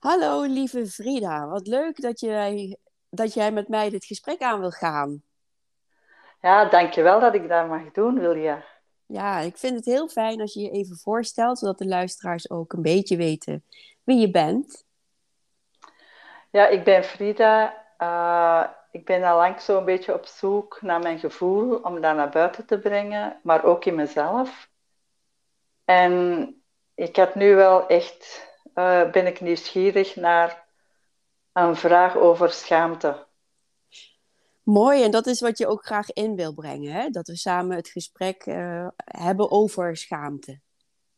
Hallo lieve Frida, wat leuk dat jij, dat jij met mij dit gesprek aan wil gaan. Ja, dankjewel dat ik dat mag doen, Wilja. Ja, ik vind het heel fijn als je je even voorstelt, zodat de luisteraars ook een beetje weten wie je bent. Ja, ik ben Frida. Uh, ik ben al lang zo'n beetje op zoek naar mijn gevoel, om dat naar buiten te brengen, maar ook in mezelf. En ik had nu wel echt uh, ben ik nieuwsgierig naar een vraag over schaamte. Mooi, en dat is wat je ook graag in wil brengen, hè? dat we samen het gesprek uh, hebben over schaamte.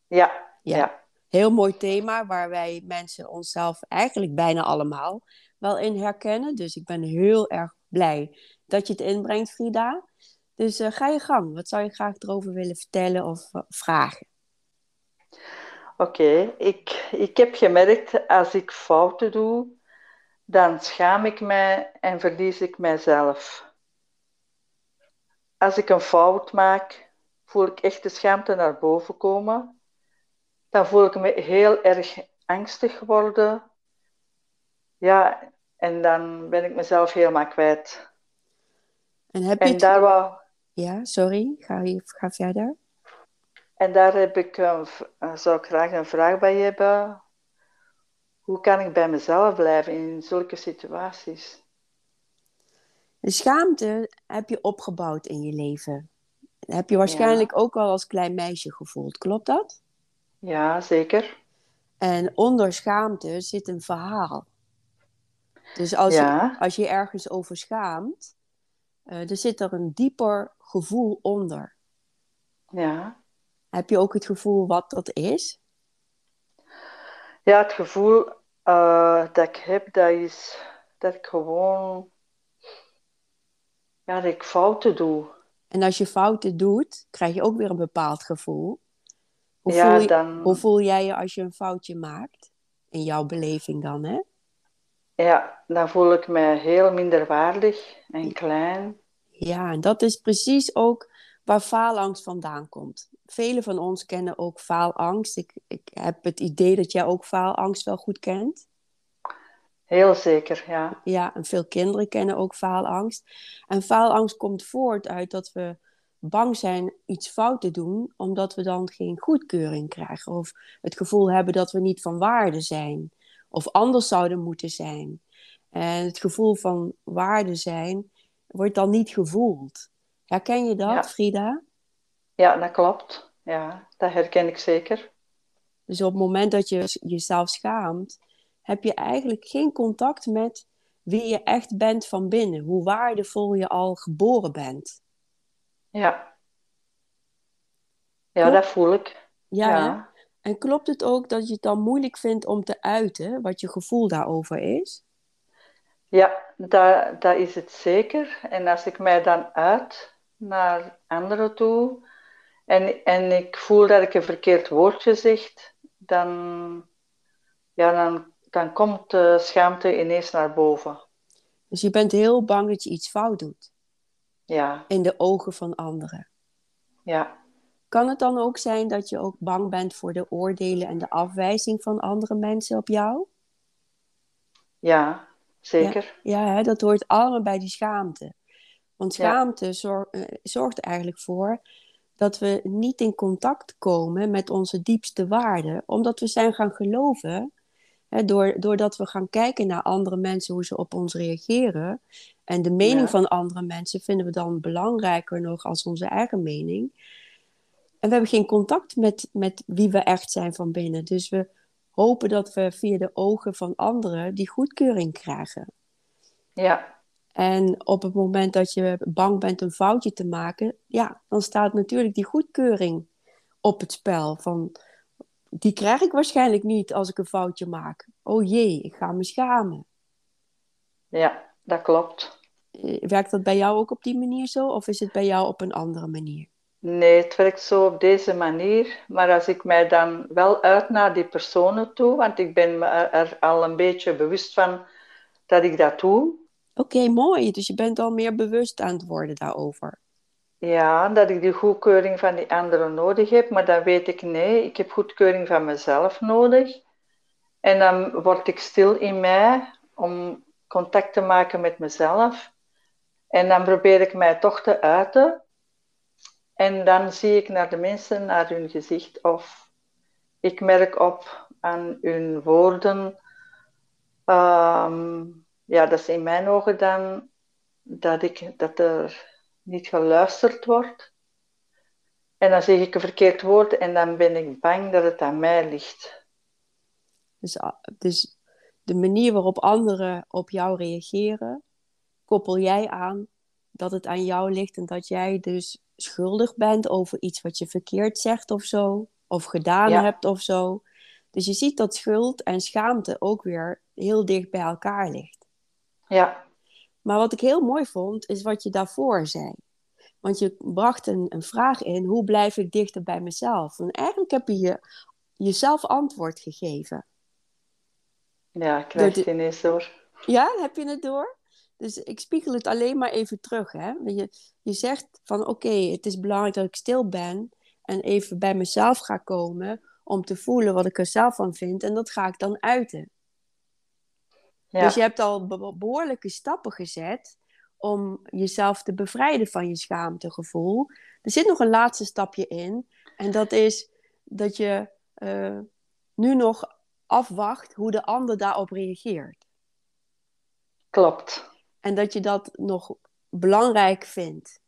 Ja, ja, ja. Heel mooi thema waar wij mensen onszelf eigenlijk bijna allemaal wel in herkennen. Dus ik ben heel erg blij dat je het inbrengt, Frida. Dus uh, ga je gang. Wat zou je graag erover willen vertellen of vragen? Oké, ik, ik heb gemerkt als ik fouten doe, dan schaam ik mij en verlies ik mijzelf. Als ik een fout maak, voel ik echt de schaamte naar boven komen. Dan voel ik me heel erg angstig worden. Ja, en dan ben ik mezelf helemaal kwijt. En heb je en daar wou... Ja, sorry, ga, ga verder. En daar heb ik, uh, zou ik graag een vraag bij hebben. Hoe kan ik bij mezelf blijven in zulke situaties? De schaamte heb je opgebouwd in je leven. heb je waarschijnlijk ook al als klein meisje gevoeld, klopt dat? Ja, zeker. En onder schaamte zit een verhaal. Dus als, je, als je ergens over schaamt, uh, er zit er een dieper gevoel onder. Ja. Heb je ook het gevoel wat dat is? Ja, het gevoel uh, dat ik heb, dat is dat ik gewoon ja, dat ik fouten doe. En als je fouten doet, krijg je ook weer een bepaald gevoel. Hoe, ja, voel, dan... hoe voel jij je als je een foutje maakt? In jouw beleving dan, hè? Ja, dan voel ik me heel minderwaardig en klein. Ja, en dat is precies ook waar faalangst vandaan komt. Velen van ons kennen ook faalangst. Ik, ik heb het idee dat jij ook faalangst wel goed kent. Heel zeker, ja. Ja, en veel kinderen kennen ook faalangst. En faalangst komt voort uit dat we bang zijn iets fout te doen, omdat we dan geen goedkeuring krijgen. Of het gevoel hebben dat we niet van waarde zijn. Of anders zouden moeten zijn. En het gevoel van waarde zijn wordt dan niet gevoeld. Herken je dat, Frida? Ja, dat klopt. Ja, dat herken ik zeker. Dus op het moment dat je jezelf schaamt, heb je eigenlijk geen contact met wie je echt bent van binnen. Hoe waardevol je al geboren bent. Ja. Ja, dat voel ik. Ja. ja. En klopt het ook dat je het dan moeilijk vindt om te uiten wat je gevoel daarover is? Ja, dat, dat is het zeker. En als ik mij dan uit, naar anderen toe en, en ik voel dat ik een verkeerd woordje zeg, dan, ja, dan, dan komt de schaamte ineens naar boven. Dus je bent heel bang dat je iets fout doet? Ja. In de ogen van anderen? Ja. Kan het dan ook zijn dat je ook bang bent voor de oordelen en de afwijzing van andere mensen op jou? Ja, zeker. Ja, ja hè, dat hoort allemaal bij die schaamte. Want schaamte eh, zorgt er eigenlijk voor dat we niet in contact komen met onze diepste waarden, omdat we zijn gaan geloven, hè, door, doordat we gaan kijken naar andere mensen, hoe ze op ons reageren. En de mening van andere mensen vinden we dan belangrijker nog als onze eigen mening. En we hebben geen contact met, met wie we echt zijn van binnen. Dus we hopen dat we via de ogen van anderen die goedkeuring krijgen. Ja. En op het moment dat je bang bent een foutje te maken, ja, dan staat natuurlijk die goedkeuring op het spel. Van, die krijg ik waarschijnlijk niet als ik een foutje maak. Oh jee, ik ga me schamen. Ja, dat klopt. Eh, werkt dat bij jou ook op die manier zo, of is het bij jou op een andere manier? Nee, het werkt zo op deze manier. Maar als ik mij dan wel uit naar die personen toe, want ik ben me er al een beetje bewust van dat ik dat doe, Oké, mooi. Dus je bent al meer bewust aan het worden daarover. Ja, dat ik die goedkeuring van die anderen nodig heb, maar dan weet ik nee, ik heb goedkeuring van mezelf nodig. En dan word ik stil in mij om contact te maken met mezelf. En dan probeer ik mij toch te uiten. En dan zie ik naar de mensen, naar hun gezicht, of ik merk op aan hun woorden. Ehm, ja, dat is in mijn ogen dan dat, ik, dat er niet geluisterd wordt. En dan zeg ik een verkeerd woord en dan ben ik bang dat het aan mij ligt. Dus, ah, dus de manier waarop anderen op jou reageren, koppel jij aan dat het aan jou ligt en dat jij dus schuldig bent over iets wat je verkeerd zegt of zo, of gedaan hebt of zo. Dus je ziet dat schuld en schaamte ook weer heel dicht bij elkaar ligt. Ja. Maar wat ik heel mooi vond, is wat je daarvoor zei. Want je bracht een, een vraag in, hoe blijf ik dichter bij mezelf? En eigenlijk heb je, je jezelf antwoord gegeven. Ja, ik krijg het ineens door. Ja, heb je het door? Dus ik spiegel het alleen maar even terug. Hè? Je, je zegt van oké, het is belangrijk dat ik stil ben en even bij mezelf ga komen om te voelen wat ik er zelf van vind. En dat ga ik dan uiten. Ja. Dus je hebt al behoorlijke stappen gezet om jezelf te bevrijden van je schaamtegevoel. Er zit nog een laatste stapje in. En dat is dat je uh, nu nog afwacht hoe de ander daarop reageert. Klopt. En dat je dat nog belangrijk vindt.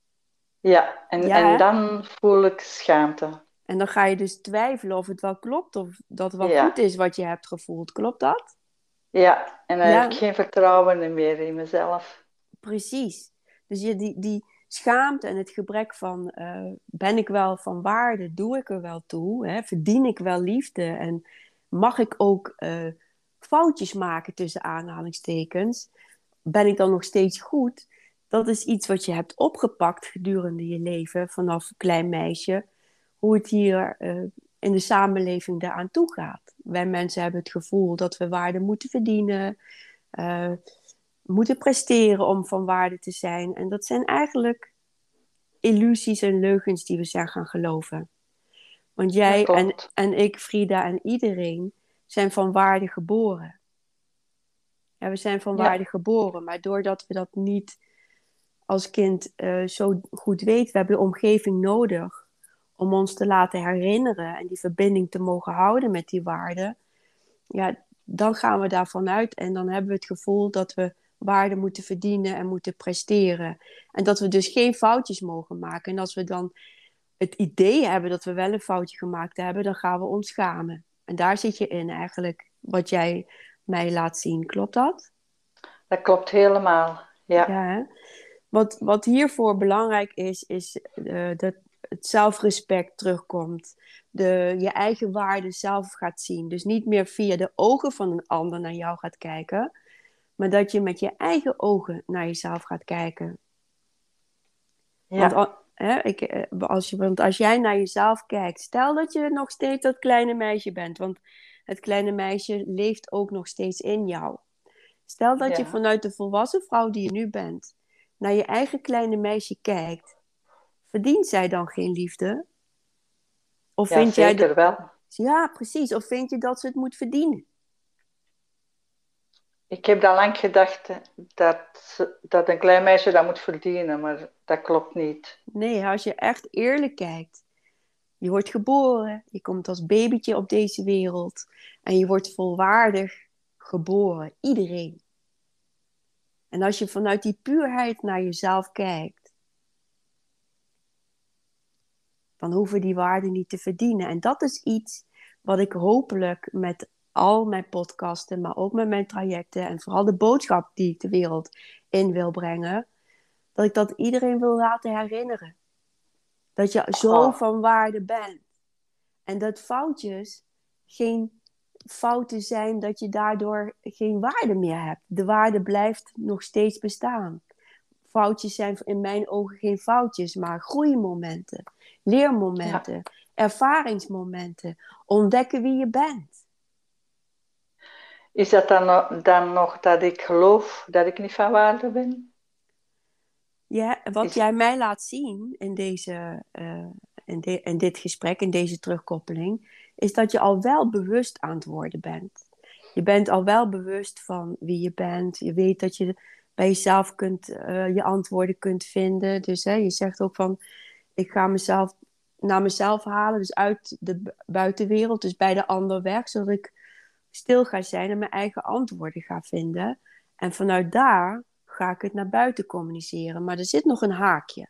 Ja, en, en dan voel ik schaamte. En dan ga je dus twijfelen of het wel klopt, of dat het wel goed is wat je hebt gevoeld. Klopt dat? Ja, en dan heb ik geen vertrouwen meer in mezelf. Precies. Dus je, die, die schaamte en het gebrek van uh, ben ik wel van waarde, doe ik er wel toe, hè? verdien ik wel liefde en mag ik ook uh, foutjes maken tussen aanhalingstekens, ben ik dan nog steeds goed? Dat is iets wat je hebt opgepakt gedurende je leven vanaf klein meisje, hoe het hier uh, in de samenleving daaraan toe gaat. Wij mensen hebben het gevoel dat we waarde moeten verdienen, uh, moeten presteren om van waarde te zijn. En dat zijn eigenlijk illusies en leugens die we zijn gaan geloven. Want jij en, en ik, Frida en iedereen zijn van waarde geboren. Ja, we zijn van waarde geboren, maar doordat we dat niet als kind uh, zo goed weten, we hebben de omgeving nodig om ons te laten herinneren en die verbinding te mogen houden met die waarden, ja, dan gaan we daarvan uit en dan hebben we het gevoel dat we waarde moeten verdienen en moeten presteren. En dat we dus geen foutjes mogen maken. En als we dan het idee hebben dat we wel een foutje gemaakt hebben, dan gaan we ons schamen. En daar zit je in eigenlijk, wat jij mij laat zien. Klopt dat? Dat klopt helemaal, ja. ja wat, wat hiervoor belangrijk is, is uh, dat het zelfrespect terugkomt. De, je eigen waarde zelf gaat zien. Dus niet meer via de ogen van een ander naar jou gaat kijken, maar dat je met je eigen ogen naar jezelf gaat kijken. Ja. Want, hè, ik, eh, als je, want als jij naar jezelf kijkt, stel dat je nog steeds dat kleine meisje bent, want het kleine meisje leeft ook nog steeds in jou. Stel dat je vanuit de volwassen vrouw die je nu bent, naar je eigen kleine meisje kijkt, verdient zij dan geen liefde? Of ja, vind jij dat... wel. Ja, precies. Of vind je dat ze het moet verdienen? Ik heb al lang gedacht dat, dat een klein meisje dat moet verdienen, maar dat klopt niet. Nee, als je echt eerlijk kijkt. Je wordt geboren, je komt als babytje op deze wereld en je wordt volwaardig geboren. Iedereen. En als je vanuit die puurheid naar jezelf kijkt, dan hoeven die waarden niet te verdienen. En dat is iets wat ik hopelijk met al mijn podcasten, maar ook met mijn trajecten en vooral de boodschap die ik de wereld in wil brengen, dat ik dat iedereen wil laten herinneren. Dat je zo oh. van waarde bent. En dat foutjes geen fouten zijn dat je daardoor geen waarde meer hebt. De waarde blijft nog steeds bestaan. Foutjes zijn in mijn ogen geen foutjes, maar groeimomenten, leermomenten, ervaringsmomenten, ontdekken wie je bent. Is dat dan, dan nog dat ik geloof dat ik niet van waarde ben? Ja, wat jij mij laat zien in, deze, uh, in, de, in dit gesprek, in deze terugkoppeling, is dat je al wel bewust aan het worden bent. Je bent al wel bewust van wie je bent. Je weet dat je bij jezelf kunt, uh, je antwoorden kunt vinden. Dus hè, je zegt ook van, ik ga mezelf naar mezelf halen, dus uit de buitenwereld, dus bij de ander weg, zodat ik stil ga zijn en mijn eigen antwoorden ga vinden. En vanuit daar ga ik het naar buiten communiceren. Maar er zit nog een haakje.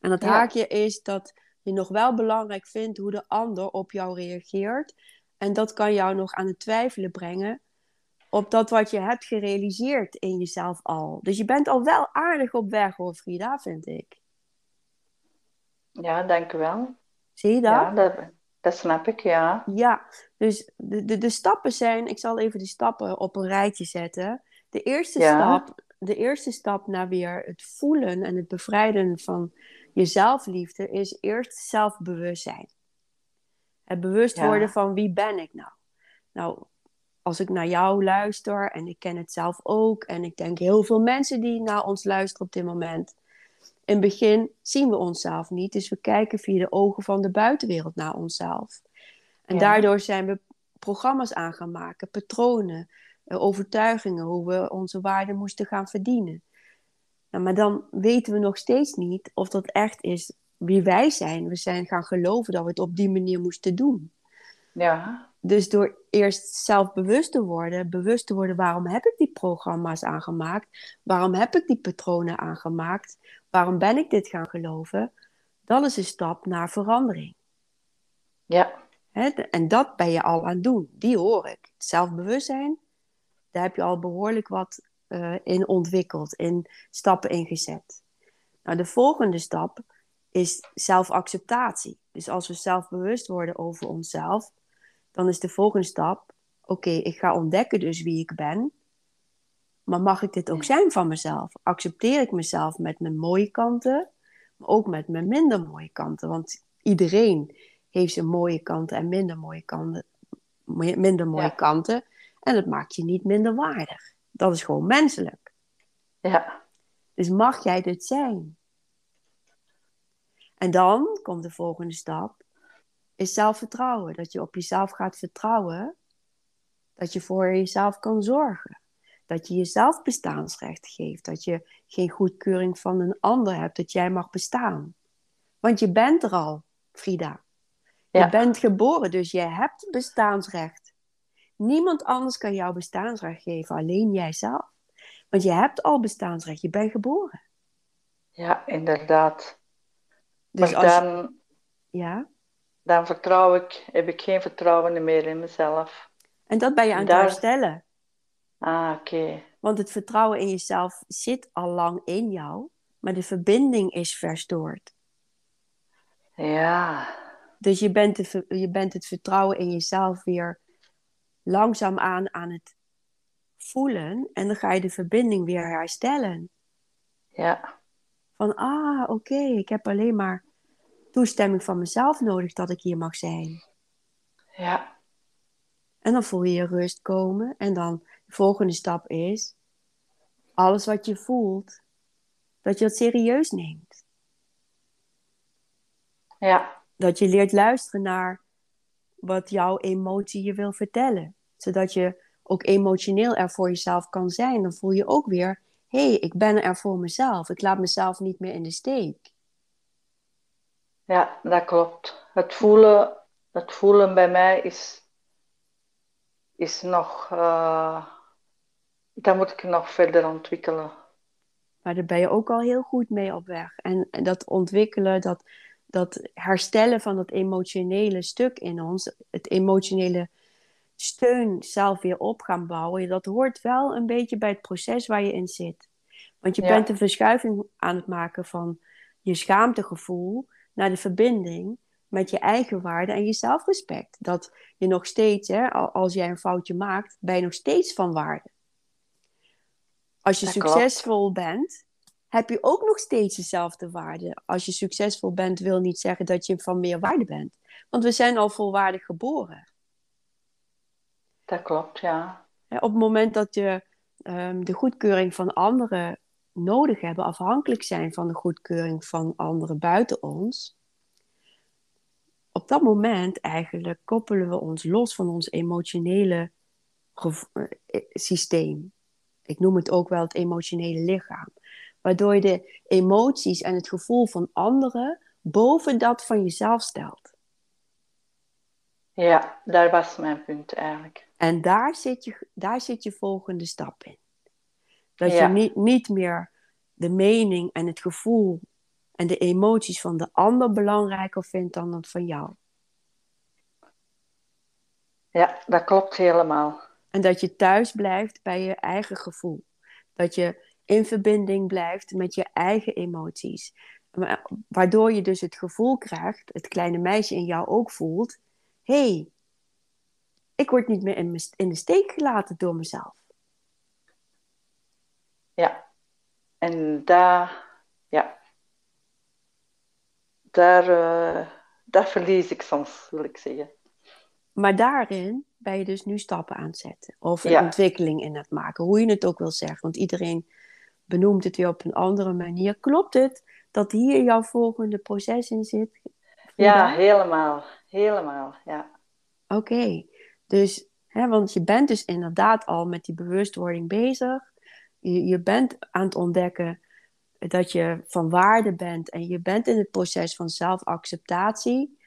En dat haakje is dat je nog wel belangrijk vindt hoe de ander op jou reageert. En dat kan jou nog aan het twijfelen brengen op dat wat je hebt gerealiseerd in jezelf al. Dus je bent al wel aardig op weg hoor, Frida, vind ik. Ja, dank u wel. Zie je dat? Ja, dat, dat snap ik, ja. Ja, dus de, de, de stappen zijn, ik zal even de stappen op een rijtje zetten. De eerste, stap, de eerste stap naar weer het voelen en het bevrijden van je zelfliefde is eerst zelfbewustzijn. Het bewust worden van wie ben ik nou? Nou, als ik naar jou luister en ik ken het zelf ook en ik denk heel veel mensen die naar ons luisteren op dit moment. In het begin zien we onszelf niet, dus we kijken via de ogen van de buitenwereld naar onszelf. En daardoor zijn we programma's aan gaan maken, patronen, eh, overtuigingen, hoe we onze waarde moesten gaan verdienen. Nou, maar dan weten we nog steeds niet of dat echt is wie wij zijn. We zijn gaan geloven dat we het op die manier moesten doen. Ja. Dus door eerst zelfbewust te worden, bewust te worden waarom heb ik die programma's aangemaakt, waarom heb ik die patronen aangemaakt, waarom ben ik dit gaan geloven, dat is een stap naar verandering. Ja. en dat ben je al aan het doen, die hoor ik. Zelfbewustzijn, daar heb je al behoorlijk wat uh, in ontwikkeld, in stappen ingezet. Nou, de volgende stap is zelfacceptatie. Dus als we zelfbewust worden over onszelf, dan is de volgende stap: oké, ik ga ontdekken dus wie ik ben. Maar mag ik dit ook zijn van mezelf? Accepteer ik mezelf met mijn mooie kanten, maar ook met mijn minder mooie kanten? Want iedereen heeft zijn mooie kanten en minder mooie kanten. Minder mooie kanten. En dat maakt je niet minder waardig. Dat is gewoon menselijk. Ja. Dus mag jij dit zijn? En dan komt de volgende stap, is zelfvertrouwen. Dat je op jezelf gaat vertrouwen, dat je voor jezelf kan zorgen. Dat je jezelf bestaansrecht geeft, dat je geen goedkeuring van een ander hebt, dat jij mag bestaan. Want je bent er al, Frida. Je bent geboren, dus je hebt bestaansrecht. Niemand anders kan jou bestaansrecht geven, alleen jijzelf. Want je hebt al bestaansrecht, je bent geboren. Ja, inderdaad. Dus als... dan, ja? dan vertrouw ik, heb ik geen vertrouwen meer in mezelf. En dat ben je aan het herstellen. Ah, oké. Want het vertrouwen in jezelf zit al lang in jou, maar de verbinding is verstoord. Ja. Dus je bent, de, je bent het vertrouwen in jezelf weer langzaam aan aan het voelen en dan ga je de verbinding weer herstellen. Ja. Van, ah, oké, ik heb alleen maar toestemming van mezelf nodig dat ik hier mag zijn. Ja. En dan voel je je rust komen. En dan volgende stap is, alles wat je voelt, dat je het serieus neemt. Ja. Dat je leert luisteren naar wat jouw emotie je wil vertellen. Zodat je ook emotioneel er voor jezelf kan zijn. Dan voel je ook weer, hé, hey, ik ben er voor mezelf. Ik laat mezelf niet meer in de steek. Ja, dat klopt. Het voelen, het voelen bij mij is, is nog, uh, dat moet ik nog verder ontwikkelen. Maar daar ben je ook al heel goed mee op weg. En, en dat ontwikkelen, dat, dat herstellen van dat emotionele stuk in ons, het emotionele steun zelf weer op gaan bouwen, dat hoort wel een beetje bij het proces waar je in zit. Want je bent een verschuiving aan het maken van je schaamtegevoel naar de verbinding met je eigen waarde en je zelfrespect. Dat je nog steeds, hè, als jij een foutje maakt, ben je nog steeds van waarde. Als je succesvol bent, heb je ook nog steeds dezelfde waarde. Als je succesvol bent, wil niet zeggen dat je van meer waarde bent. Want we zijn al volwaardig geboren. Dat klopt, ja. Op het moment dat je um, de goedkeuring van anderen nodig hebben, afhankelijk zijn van de goedkeuring van anderen buiten ons, op dat moment eigenlijk koppelen we ons los van ons emotionele systeem. Ik noem het ook wel het emotionele lichaam. Waardoor je de emoties en het gevoel van anderen boven dat van jezelf stelt. Ja, daar was mijn punt eigenlijk. En daar zit je, daar zit je volgende stap in. Dat je niet, niet meer de mening en het gevoel en de emoties van de ander belangrijker vindt dan dat van jou. Ja, dat klopt helemaal. En dat je thuis blijft bij je eigen gevoel. Dat je in verbinding blijft met je eigen emoties. Waardoor je dus het gevoel krijgt, het kleine meisje in jou ook voelt, hé, hey, ik word niet meer in, de steek gelaten door mezelf. Ja, en daar, ja, daar, uh, daar verlies ik soms, wil ik zeggen. Maar daarin ben je dus nu stappen aan het zetten. Of een ontwikkeling in het maken. Hoe je het ook wil zeggen. Want iedereen benoemt het weer op een andere manier. Klopt het dat hier jouw volgende proces in zit? Ja, helemaal. Helemaal, ja. Oké. Dus, hè, want je bent dus inderdaad al met die bewustwording bezig. Je, je bent aan het ontdekken dat je van waarde bent. En je bent in het proces van zelfacceptatie.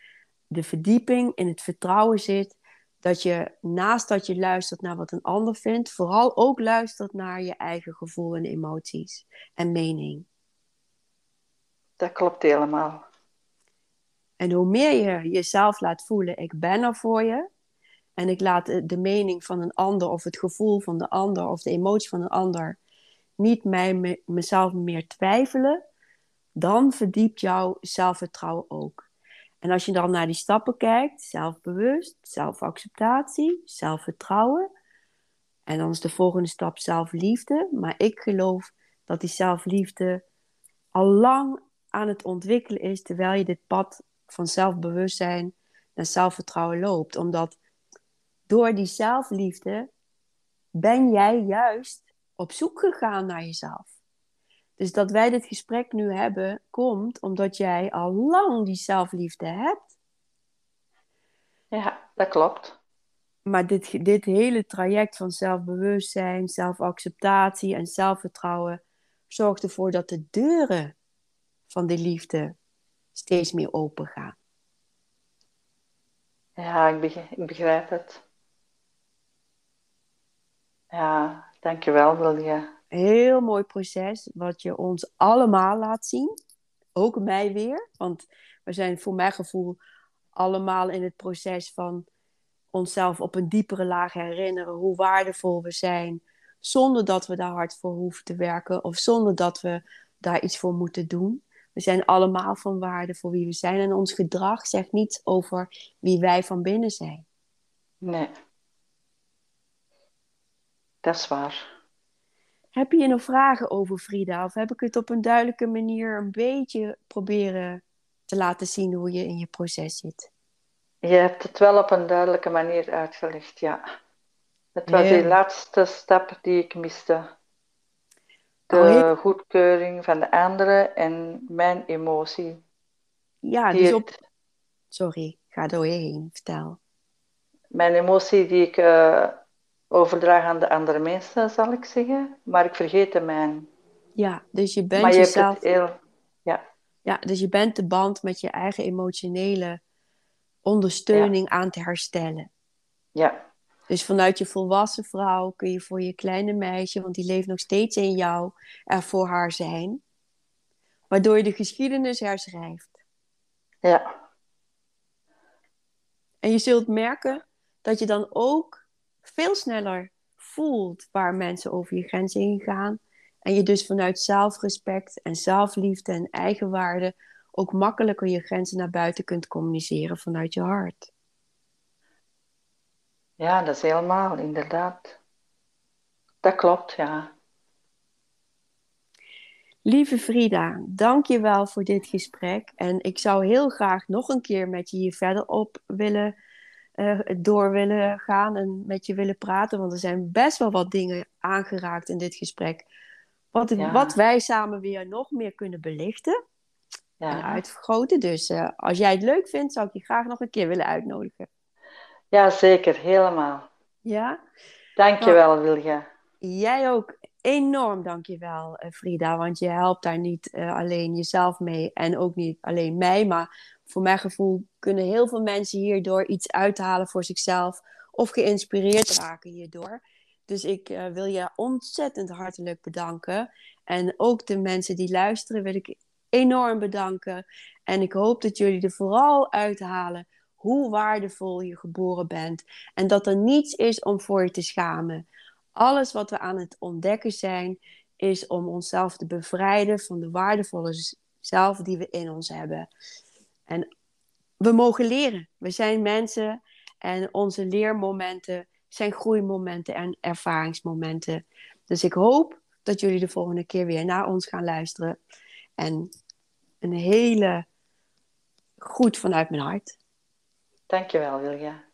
De verdieping in het vertrouwen zit dat je naast dat je luistert naar wat een ander vindt, vooral ook luistert naar je eigen gevoel en emoties en mening. Dat klopt helemaal. En hoe meer je jezelf laat voelen, ik ben er voor je, en ik laat de mening van een ander of het gevoel van de ander of de emotie van een ander niet mij mezelf meer twijfelen, dan verdiept jouw zelfvertrouwen ook. En als je dan naar die stappen kijkt, zelfbewust, zelfacceptatie, zelfvertrouwen. En dan is de volgende stap zelfliefde. Maar ik geloof dat die zelfliefde al lang aan het ontwikkelen is terwijl je dit pad van zelfbewustzijn naar zelfvertrouwen loopt. Omdat door die zelfliefde ben jij juist op zoek gegaan naar jezelf. Dus dat wij dit gesprek nu hebben, komt omdat jij al lang die zelfliefde hebt. Ja, dat klopt. Maar dit, dit hele traject van zelfbewustzijn, zelfacceptatie en zelfvertrouwen zorgt ervoor dat de deuren van die liefde steeds meer open gaan. Ja, ik begrijp, ik begrijp het. Ja, dankjewel, Wilja heel mooi proces, wat je ons allemaal laat zien. Ook mij weer, want we zijn voor mijn gevoel allemaal in het proces van onszelf op een diepere laag herinneren hoe waardevol we zijn, zonder dat we daar hard voor hoeven te werken of zonder dat we daar iets voor moeten doen. We zijn allemaal van waarde voor wie we zijn en ons gedrag zegt niets over wie wij van binnen zijn. Nee, dat is waar. Heb je nog vragen over Frida? Of heb ik het op een duidelijke manier een beetje proberen te laten zien hoe je in je proces zit? Je hebt het wel op een duidelijke manier uitgelegd, ja. Het was de laatste stap die ik miste. De oh, goedkeuring van de anderen en mijn emotie. Ja, dus op... Sorry, ga door je heen, vertel. Mijn emotie die ik uh, overdragen aan de andere mensen, zal ik zeggen. Maar ik vergeet de mijn. Ja, dus je bent maar je jezelf... Hebt het heel... ja. ja, dus je bent de band met je eigen emotionele ondersteuning aan te herstellen. Ja. Dus vanuit je volwassen vrouw kun je voor je kleine meisje, want die leeft nog steeds in jou, er voor haar zijn. Waardoor je de geschiedenis herschrijft. Ja. En je zult merken dat je dan ook veel sneller voelt waar mensen over je grenzen heen gaan. En je dus vanuit zelfrespect en zelfliefde en eigenwaarde ook makkelijker je grenzen naar buiten kunt communiceren vanuit je hart. Ja, dat is helemaal, inderdaad. Dat klopt, ja. Lieve Frida, dank je wel voor dit gesprek. En ik zou heel graag nog een keer met je hier verder op willen uh, door willen gaan en met je willen praten. Want er zijn best wel wat dingen aangeraakt in dit gesprek. Wat, wat wij samen weer nog meer kunnen belichten ja. en uitvergroten. Dus uh, als jij het leuk vindt, zou ik je graag nog een keer willen uitnodigen. Ja, zeker. Helemaal. Ja? Dankjewel, nou, Wilga. Jij ook enorm dankjewel, eh, Frida. Want je helpt daar niet uh, alleen jezelf mee en ook niet alleen mij. Maar voor mijn gevoel kunnen heel veel mensen hierdoor iets uithalen voor zichzelf. Of geïnspireerd raken hierdoor. Dus ik uh, wil je ontzettend hartelijk bedanken. En ook de mensen die luisteren wil ik enorm bedanken. En ik hoop dat jullie er vooral uithalen hoe waardevol je geboren bent. En dat er niets is om voor je te schamen. Alles wat we aan het ontdekken zijn, is om onszelf te bevrijden van de waardevolle zelf die we in ons hebben. En we mogen leren. We zijn mensen en onze leermomenten zijn groeimomenten en ervaringsmomenten. Dus ik hoop dat jullie de volgende keer weer naar ons gaan luisteren. En een hele goed vanuit mijn hart. Dankjewel, Wilja.